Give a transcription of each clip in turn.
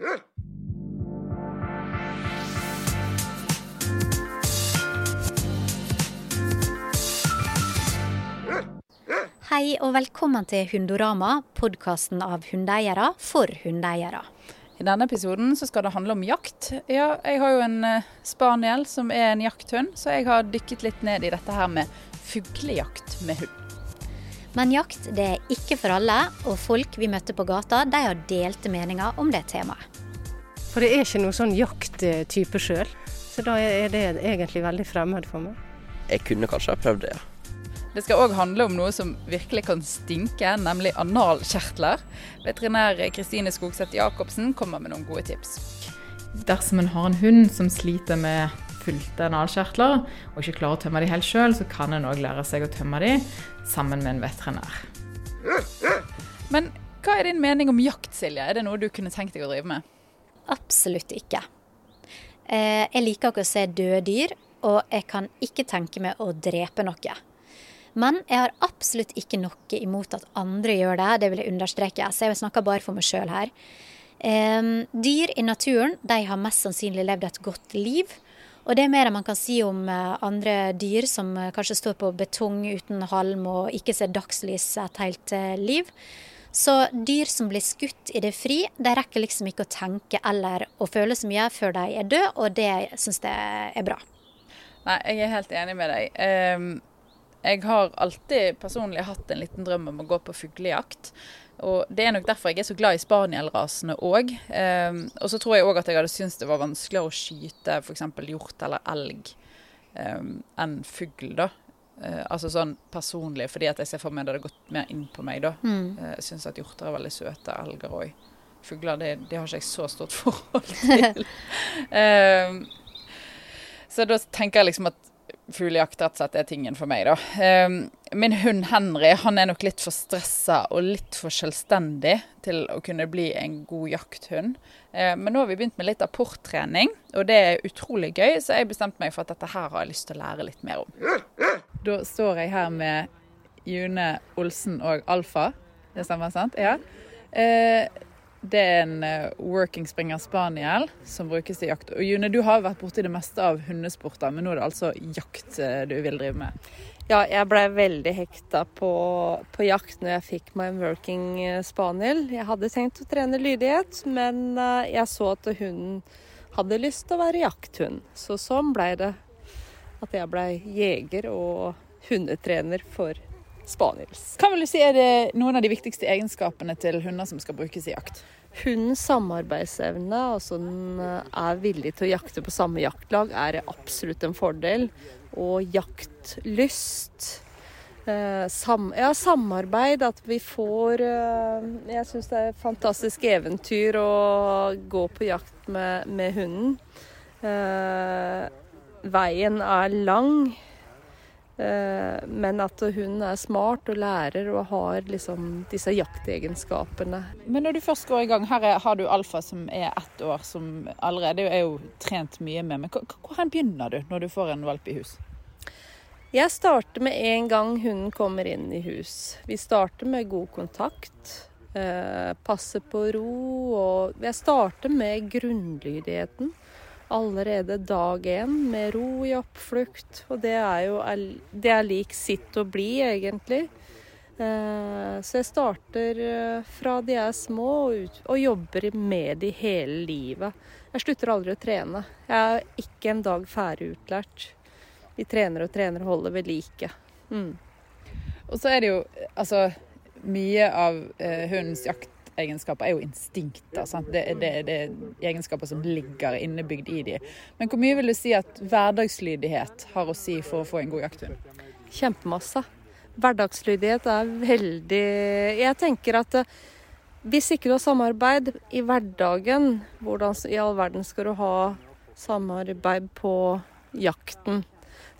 Hei og velkommen til Hundorama, podkasten av hundeeiere for hundeeiere. I denne episoden skal det handle om jakt. Ja, jeg har jo en eh, spaniel som er en jakthund, så jeg har dykket litt ned i dette her med fuglejakt med hund. Men jakt det er ikke for alle, og folk vi møtte på gata de har delte meninger om det temaet. For det er ikke noe sånn jakttype sjøl, så da er det egentlig veldig fremmed for meg. Jeg kunne kanskje ha prøvd det, ja. Det skal òg handle om noe som virkelig kan stinke, nemlig analkjertler. Veterinær Kristine Skogseth Jacobsen kommer med noen gode tips. Dersom en har en hund som sliter med fylte analkjertler, og ikke klarer å tømme de helt sjøl, så kan en òg lære seg å tømme de sammen med en veterinær. Men hva er din mening om jakt, Silje? Er det noe du kunne tenkt deg å drive med? Absolutt ikke. Eh, jeg liker ikke å se døde dyr, og jeg kan ikke tenke meg å drepe noe. Men jeg har absolutt ikke noe imot at andre gjør det, det vil jeg understreke. Så jeg snakker bare for meg sjøl her. Um, dyr i naturen de har mest sannsynlig levd et godt liv. Og det er mer enn man kan si om uh, andre dyr som uh, kanskje står på betong uten halm og ikke ser dagslys et helt uh, liv. Så dyr som blir skutt i det fri, de rekker liksom ikke å tenke eller å føle så mye før de er døde, og det syns jeg er bra. Nei, jeg er helt enig med deg. Um jeg har alltid personlig hatt en liten drøm om å gå på fuglejakt. Og Det er nok derfor jeg er så glad i spanielrasene òg. Um, og så tror jeg òg at jeg hadde syntes det var vanskeligere å skyte f.eks. hjort eller elg um, enn fugl, da. Uh, altså sånn personlig, fordi at jeg ser for meg det hadde gått mer inn på meg, da. Mm. Uh, jeg syns at hjorter er veldig søte, elger òg. Fugler det, det, har ikke jeg så stort forhold til. um, så da tenker jeg liksom at fuglejakt rett og slett er tingen for meg, da. Ehm, min hund Henry han er nok litt for stressa og litt for selvstendig til å kunne bli en god jakthund. Ehm, men nå har vi begynt med litt apporttrening, og det er utrolig gøy, så jeg bestemte meg for at dette her har jeg lyst til å lære litt mer om. Da står jeg her med June Olsen og Alfa. Det stemmer, sant? Ja. Det er en uh, working springer spaniel som brukes til jakt. Og June, du har vært borti det meste av hundesporter, men nå er det altså jakt uh, du vil drive med? Ja, jeg blei veldig hekta på, på, jakt når jeg fikk meg en working eh, spaniel. Jeg hadde tenkt å trene lydighet, men jeg så at hunden hadde lyst til å være jakthund. Så sånn blei det at jeg blei jeger og hundetrener for spaniels. Hva vil du si er det noen av de viktigste egenskapene til hunder som skal brukes i jakt? Hundens samarbeidsevne, altså den eh, er villig til å jakte på samme jaktlag, er absolutt en fordel. Og jaktlyst. Eh, sam, ja, samarbeid, at vi får eh, Jeg syns det er et fantastisk eventyr å gå på jakt med, med hunden. Eh, veien er lang. Eh, men at hun er smart og lærer og har liksom disse jaktegenskapene. Men når du først går i gang, her er, har du Alfa som er ett år, som allerede er jo trent mye med. Men hvor begynner du når du får en valp i hus? Jeg starter med en gang hunden kommer inn i hus. Vi starter med god kontakt. Eh, passe på ro. Og jeg starter med grunnlydigheten allerede dag én med ro i oppflukt. Og det er jo det er lik sitt å bli, egentlig. Eh, så jeg starter eh, fra de er små og, og jobber med de hele livet. Jeg slutter aldri å trene. Jeg er ikke en dag ferdig utlært. Vi trener og trener og holder ved like. Mm. Og så er det jo altså mye av eh, hundens jakt egenskaper er jo instinkter. Det, det, det, er egenskaper som ligger innebygd i de. Men hvor mye vil du si at hverdagslydighet har å si for å få en god jakthund? Kjempemasse. Hverdagslydighet er veldig Jeg tenker at eh, hvis ikke du har samarbeid i hverdagen, hvordan i all verden skal du ha samarbeid på jakten?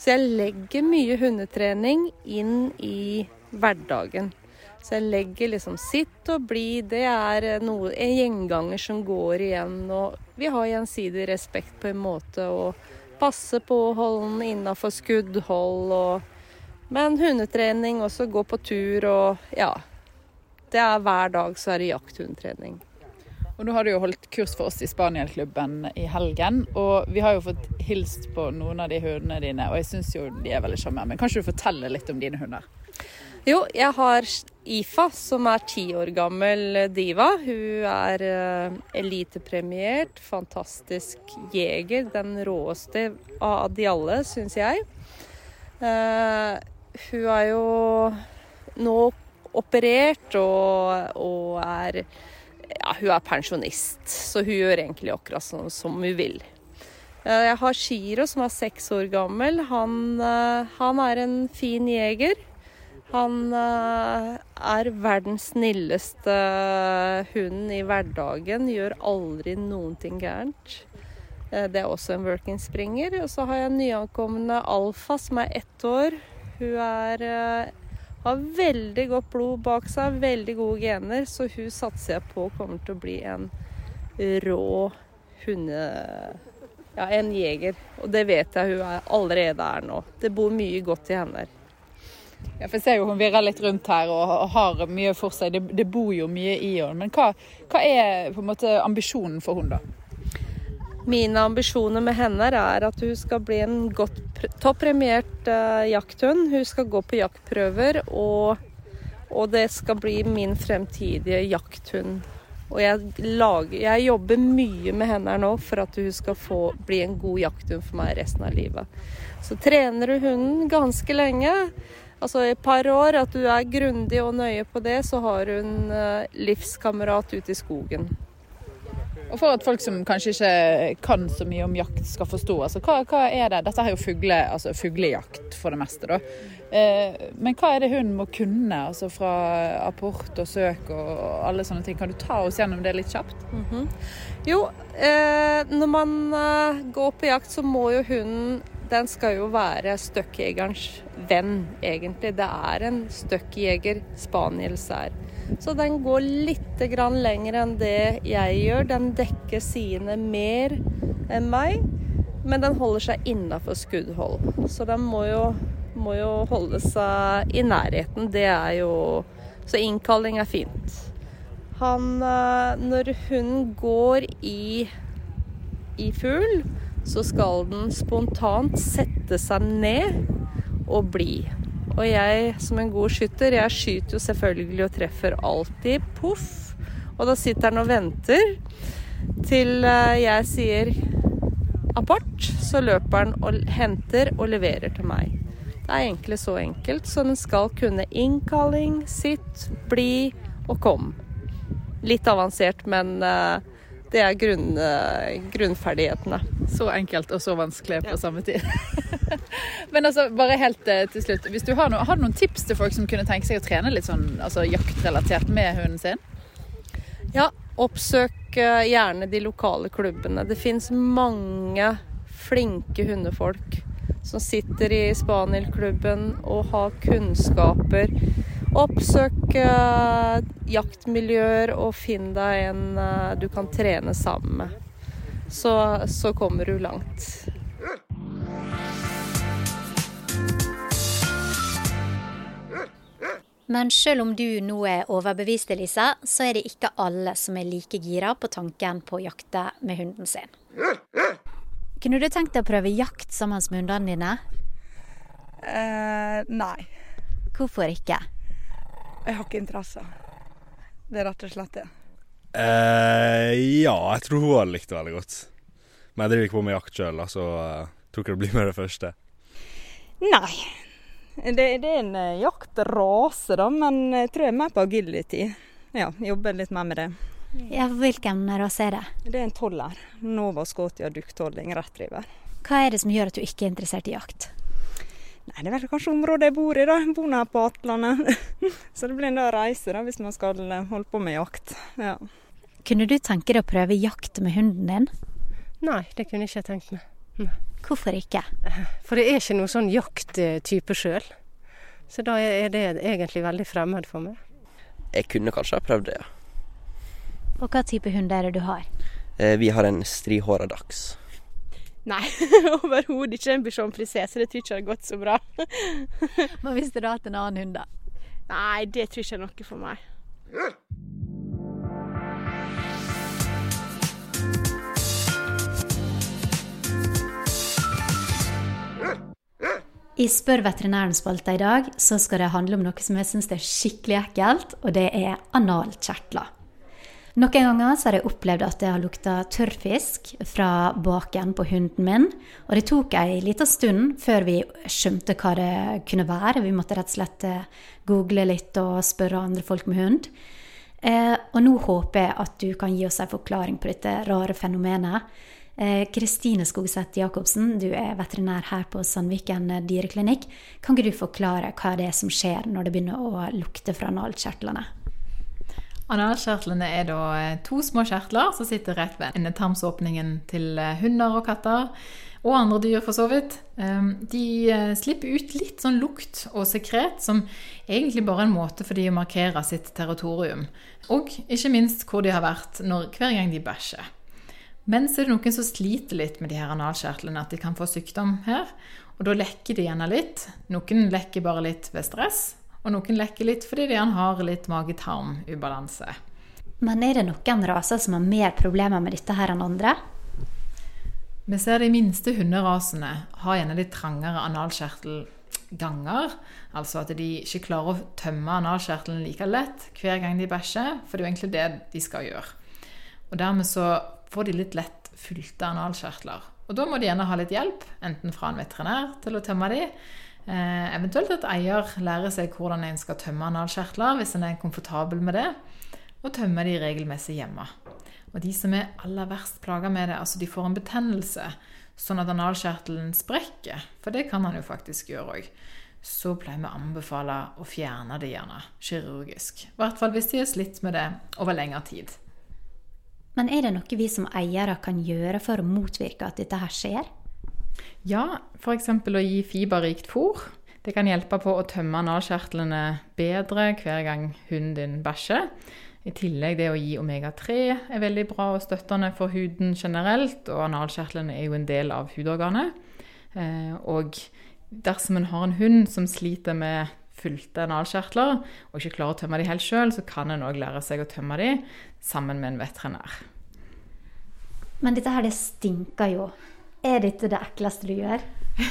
Så jeg legger mye hundetrening inn i hverdagen. Så jeg legger liksom sitt og bli. Det er noe, en gjenganger som går igjen. Og vi har gjensidig respekt på en måte. Og passe på å holde den innafor skuddhold. Og, men hundetrening, også gå på tur og ja. Det er hver dag så er det jakthundtrening. Og nå har du jo holdt kurs for oss i Spanielklubben i helgen, og vi har jo fått hilst på noen av de hundene dine, og jeg syns jo de er veldig sjarmerende. Men kan ikke du fortelle litt om dine hunder? Jo, jeg har Ifa, som er ti år gammel diva. Hun er uh, elitepremiert, fantastisk jeger. Den råeste av de alle, syns jeg. Uh, hun er jo nå operert og, og er ja, hun er pensjonist, så hun gjør egentlig akkurat sånn som hun vil. Eh, jeg har Shiro som er seks år gammel. Han, eh, han er en fin jeger. Han eh, er verdens snilleste hund i hverdagen. Gjør aldri noen ting gærent. Det er også en working springer. Og så har jeg nyankomne Alfa som er ett år. Hun er har veldig godt blod bak seg, veldig gode gener, så hun satser jeg på kommer til å bli en rå hunde... Ja, en jeger. Og det vet jeg hun er, allerede er nå. Det bor mye godt i henne. Ja, for jeg ser jo Hun virrer litt rundt her og, har mye for seg. Det, det bor jo mye i henne. Men hva, hva, er på en måte ambisjonen for henne, da? Mine ambisjoner med henne er at hun skal bli en godt toppremiert uh, jakthund. Hun skal gå på jaktprøver, og, og, det skal bli min fremtidige jakthund. Og jeg, lager, jeg, jobber mye med henne nå for at hun skal få bli en god jakthund for meg resten av livet. Så trener du hunden ganske lenge, altså i et par år, at du er grundig og nøye på det, så har hun en livskamerat ute i skogen. Og for at folk som kanskje ikke kan så mye om jakt skal forstå, altså hva, hva er det? Dette er jo fugle, altså fuglejakt for det meste, da. Eh, men hva er det hun må kunne, altså fra apport og søk og alle sånne ting? Kan du ta oss gjennom det litt kjapt? Mm -hmm. Jo, eh, når man uh, går på jakt, så må jo hunden den skal jo være støkkjegerens venn, egentlig. Det er en støkkjeger spaniels er. Så den går litt lenger enn det jeg gjør. Den dekker sidene mer enn meg, men den holder seg innafor skuddhold. Så den må jo, må jo, holde seg i nærheten. Det er jo Så innkalling er fint. Han eh, Når hunden går i, i fugl, så skal den spontant sette seg ned og bli. Og jeg som en god skytter, jeg skyter jo selvfølgelig og treffer alltid. Poff. Og da sitter den og venter til eh, jeg sier apport. Så løper den og henter og leverer til meg. Det er egentlig så enkelt. Så den skal kunne innkalling, sitt, bli og kom. Litt avansert, men uh, det er grunn, uh, grunnferdighetene. Så enkelt og så vanskelig på ja. samme tid. Men altså, bare helt uh, til slutt. Du har, no har, du noen tips til folk som kunne tenke seg å trene litt sånn altså, jaktrelatert med hunden sin? Ja, oppsøk uh, gjerne de lokale klubbene. Det fins mange flinke hundefolk som sitter i Spanielklubben og har kunnskaper Oppsøk uh, jaktmiljøer og finn deg en uh, du kan trene sammen med. Så, så kommer du langt. Men selv om du nå er overbevist, Elisa, så er det ikke alle som er like gira på tanken på å jakte med hunden sin. Kunne du tenkt deg å prøve jakt sammen med hundene dine? Uh, nei. Hvorfor ikke? Jeg har ikke interesser. Det er rett og slett det. Eh, ja, jeg tror hun hadde likt det veldig godt. Men jeg driver ikke på med jakt sjøl, så uh, tror ikke det blir med det første. Nei. Det, det er en uh, jaktrase, da, men jeg tror jeg er mer på agility. Ja, jobber litt mer med det. Ja, Hvilken rase er det? Det er en toller. Nova Scotia duktolling retriever. Hva er det som gjør at du ikke er interessert i jakt? Nei, Det er vel kanskje området jeg bor i, da. Jeg bor her på Atlandet. Så det blir en del reise da, hvis man skal eh, holde på med jakt. Ja. Kunne du tenke deg å prøve jakt med hunden din? Nei, det kunne jeg ikke tenkt meg. Nei. Hvorfor ikke? For det er ikke noe sånn jakttype sjøl. Så da er det egentlig veldig fremmed for meg. Jeg kunne kanskje ha prøvd det, ja. Og hva type hund er det du har? Eh, vi har en strihåra dachs. Nei, overhodet ikke. En bichon-prinsesse, det tror jeg ikke hadde gått så bra. Men hvis du hadde hatt en annen hund, da? Nei, det tror jeg ikke er noe for meg. I Spør veterinæren-spalta i dag så skal det handle om noe som jeg syns er skikkelig ekkelt, og det er analkjertler. Noen ganger har jeg opplevd at det har lukta tørrfisk fra baken på hunden min. Og det tok ei lita stund før vi skjønte hva det kunne være. Vi måtte rett og slett eh, google litt og spørre andre folk med hund. Eh, og nå håper jeg at du kan gi oss en forklaring på dette rare fenomenet. Eh, Kristine Skogseth Jacobsen, du er veterinær her på Sandviken dyreklinikk. Kan ikke du forklare hva det er som skjer når det begynner å lukte fra analkjertlene? Analkjertlene er da eh, to små kjertler som sitter rett ved endetarmsåpningen til eh, hunder og katter, og andre dyr for så vidt. Ehm, de slipper ut litt sånn lukt og sekret, som egentlig bare er en måte for de å markere sitt territorium. Og ikke minst hvor de har vært når, hver gang de bæsjer. Men så er det noen som sliter litt med de her analkjertlene, at de kan få sykdom her. Og da lekker de gjerne litt. Noen lekker bare litt ved stress, og noen lekker litt fordi de har litt mage-tarm-ubalanse. Men er det noen raser som har mer problemer med dette her enn andre? Vi ser de minste hunderasene har gjerne litt trangere analkjertelganger. Altså at de ikke klarer å tømme analkjertelen like lett hver gang de bæsjer. For det er jo egentlig det de skal gjøre. Og dermed så får de litt lett fylte analkjertler. Og da må de gjerne ha litt hjelp, enten fra en veterinær til å tømme de, eh, eventuelt at eier lærer seg hvordan en skal tømme analkjertler, hvis en er komfortabel med det, og tømme de regelmessig hjemme. Og de som er aller verst plaga med det, altså de får en betennelse, sånn at analkjertelen sprekker, for det kan han jo faktisk gjøre òg, så pleier vi å anbefale å fjerne det gjerne kirurgisk. I hvert fall hvis de har slitt med det over lengre tid. Men er det noe vi som eiere kan gjøre for å motvirke at dette her skjer? Ja, f.eks. å gi fiberrikt fôr. Det kan hjelpe på å tømme analkjertlene bedre hver gang hunden din bæsjer. I tillegg det å gi omega-3 er veldig bra og støttende for huden generelt, og analkjertlene er jo en del av hudorganet. Eh, og dersom en har en hund som sliter med fylte analkjertler og ikke klarer å tømme de helt sjøl, så kan en òg lære seg å tømme de sammen med en veterinær. Men dette her, det stinker jo. Er dette det ekleste du gjør?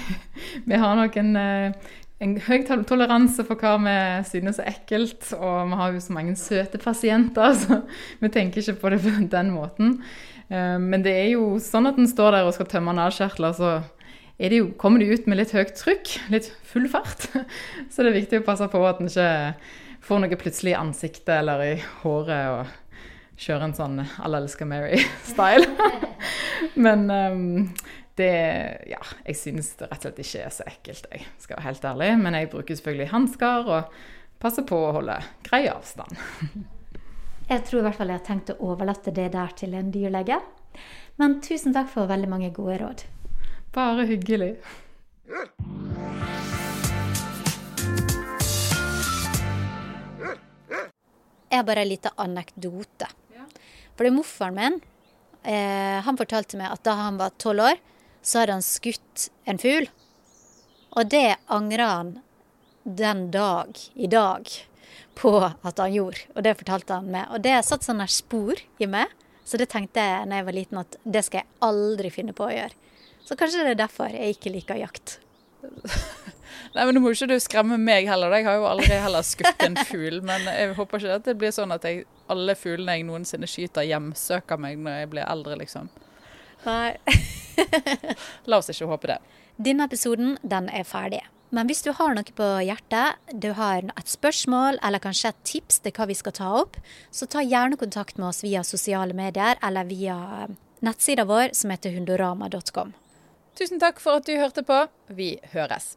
vi har nok en, eh, en høy toleranse for hva vi synes er ekkelt. Og vi har jo så mange søte pasienter, så vi tenker ikke på det på den måten. Eh, men det er jo sånn at en står der og skal tømme analkjertler, så det jo, kommer de ut med litt høyt trykk, litt full fart. Så det er viktig å passe på at en ikke får noe plutselig i ansiktet eller i håret og kjører en sånn 'Alle elsker Mary'-style. Men um, det Ja, jeg syns det rett og slett ikke er så ekkelt, jeg skal være helt ærlig. Men jeg bruker selvfølgelig hansker og passer på å holde grei avstand. Jeg tror i hvert fall jeg har tenkt å overlate det der til en dyrlege. Men tusen takk for veldig mange gode råd. Bare hyggelig. Jeg har bare en liten anekdote. For det er morfaren min. Eh, han fortalte meg at da han var tolv år, så hadde han skutt en fugl. Og det angra han den dag i dag på at han gjorde. Og det fortalte han meg. Og det satt sånne spor i meg. Så det tenkte jeg da jeg var liten at det skal jeg aldri finne på å gjøre. Så kanskje det er derfor jeg ikke liker jakt. Nei, men Nå må ikke du skremme meg heller. Jeg har jo aldri heller skutt en fugl. Men jeg håper ikke at det blir sånn at jeg, alle fuglene jeg noensinne skyter, hjemsøker meg når jeg blir eldre, liksom. Nei. La oss ikke håpe det. Denne episoden den er ferdig. Men hvis du har noe på hjertet, du har et spørsmål eller kanskje et tips til hva vi skal ta opp, så ta gjerne kontakt med oss via sosiale medier eller via nettsida vår som heter hundorama.com. Tusen takk for at du hørte på. Vi høres.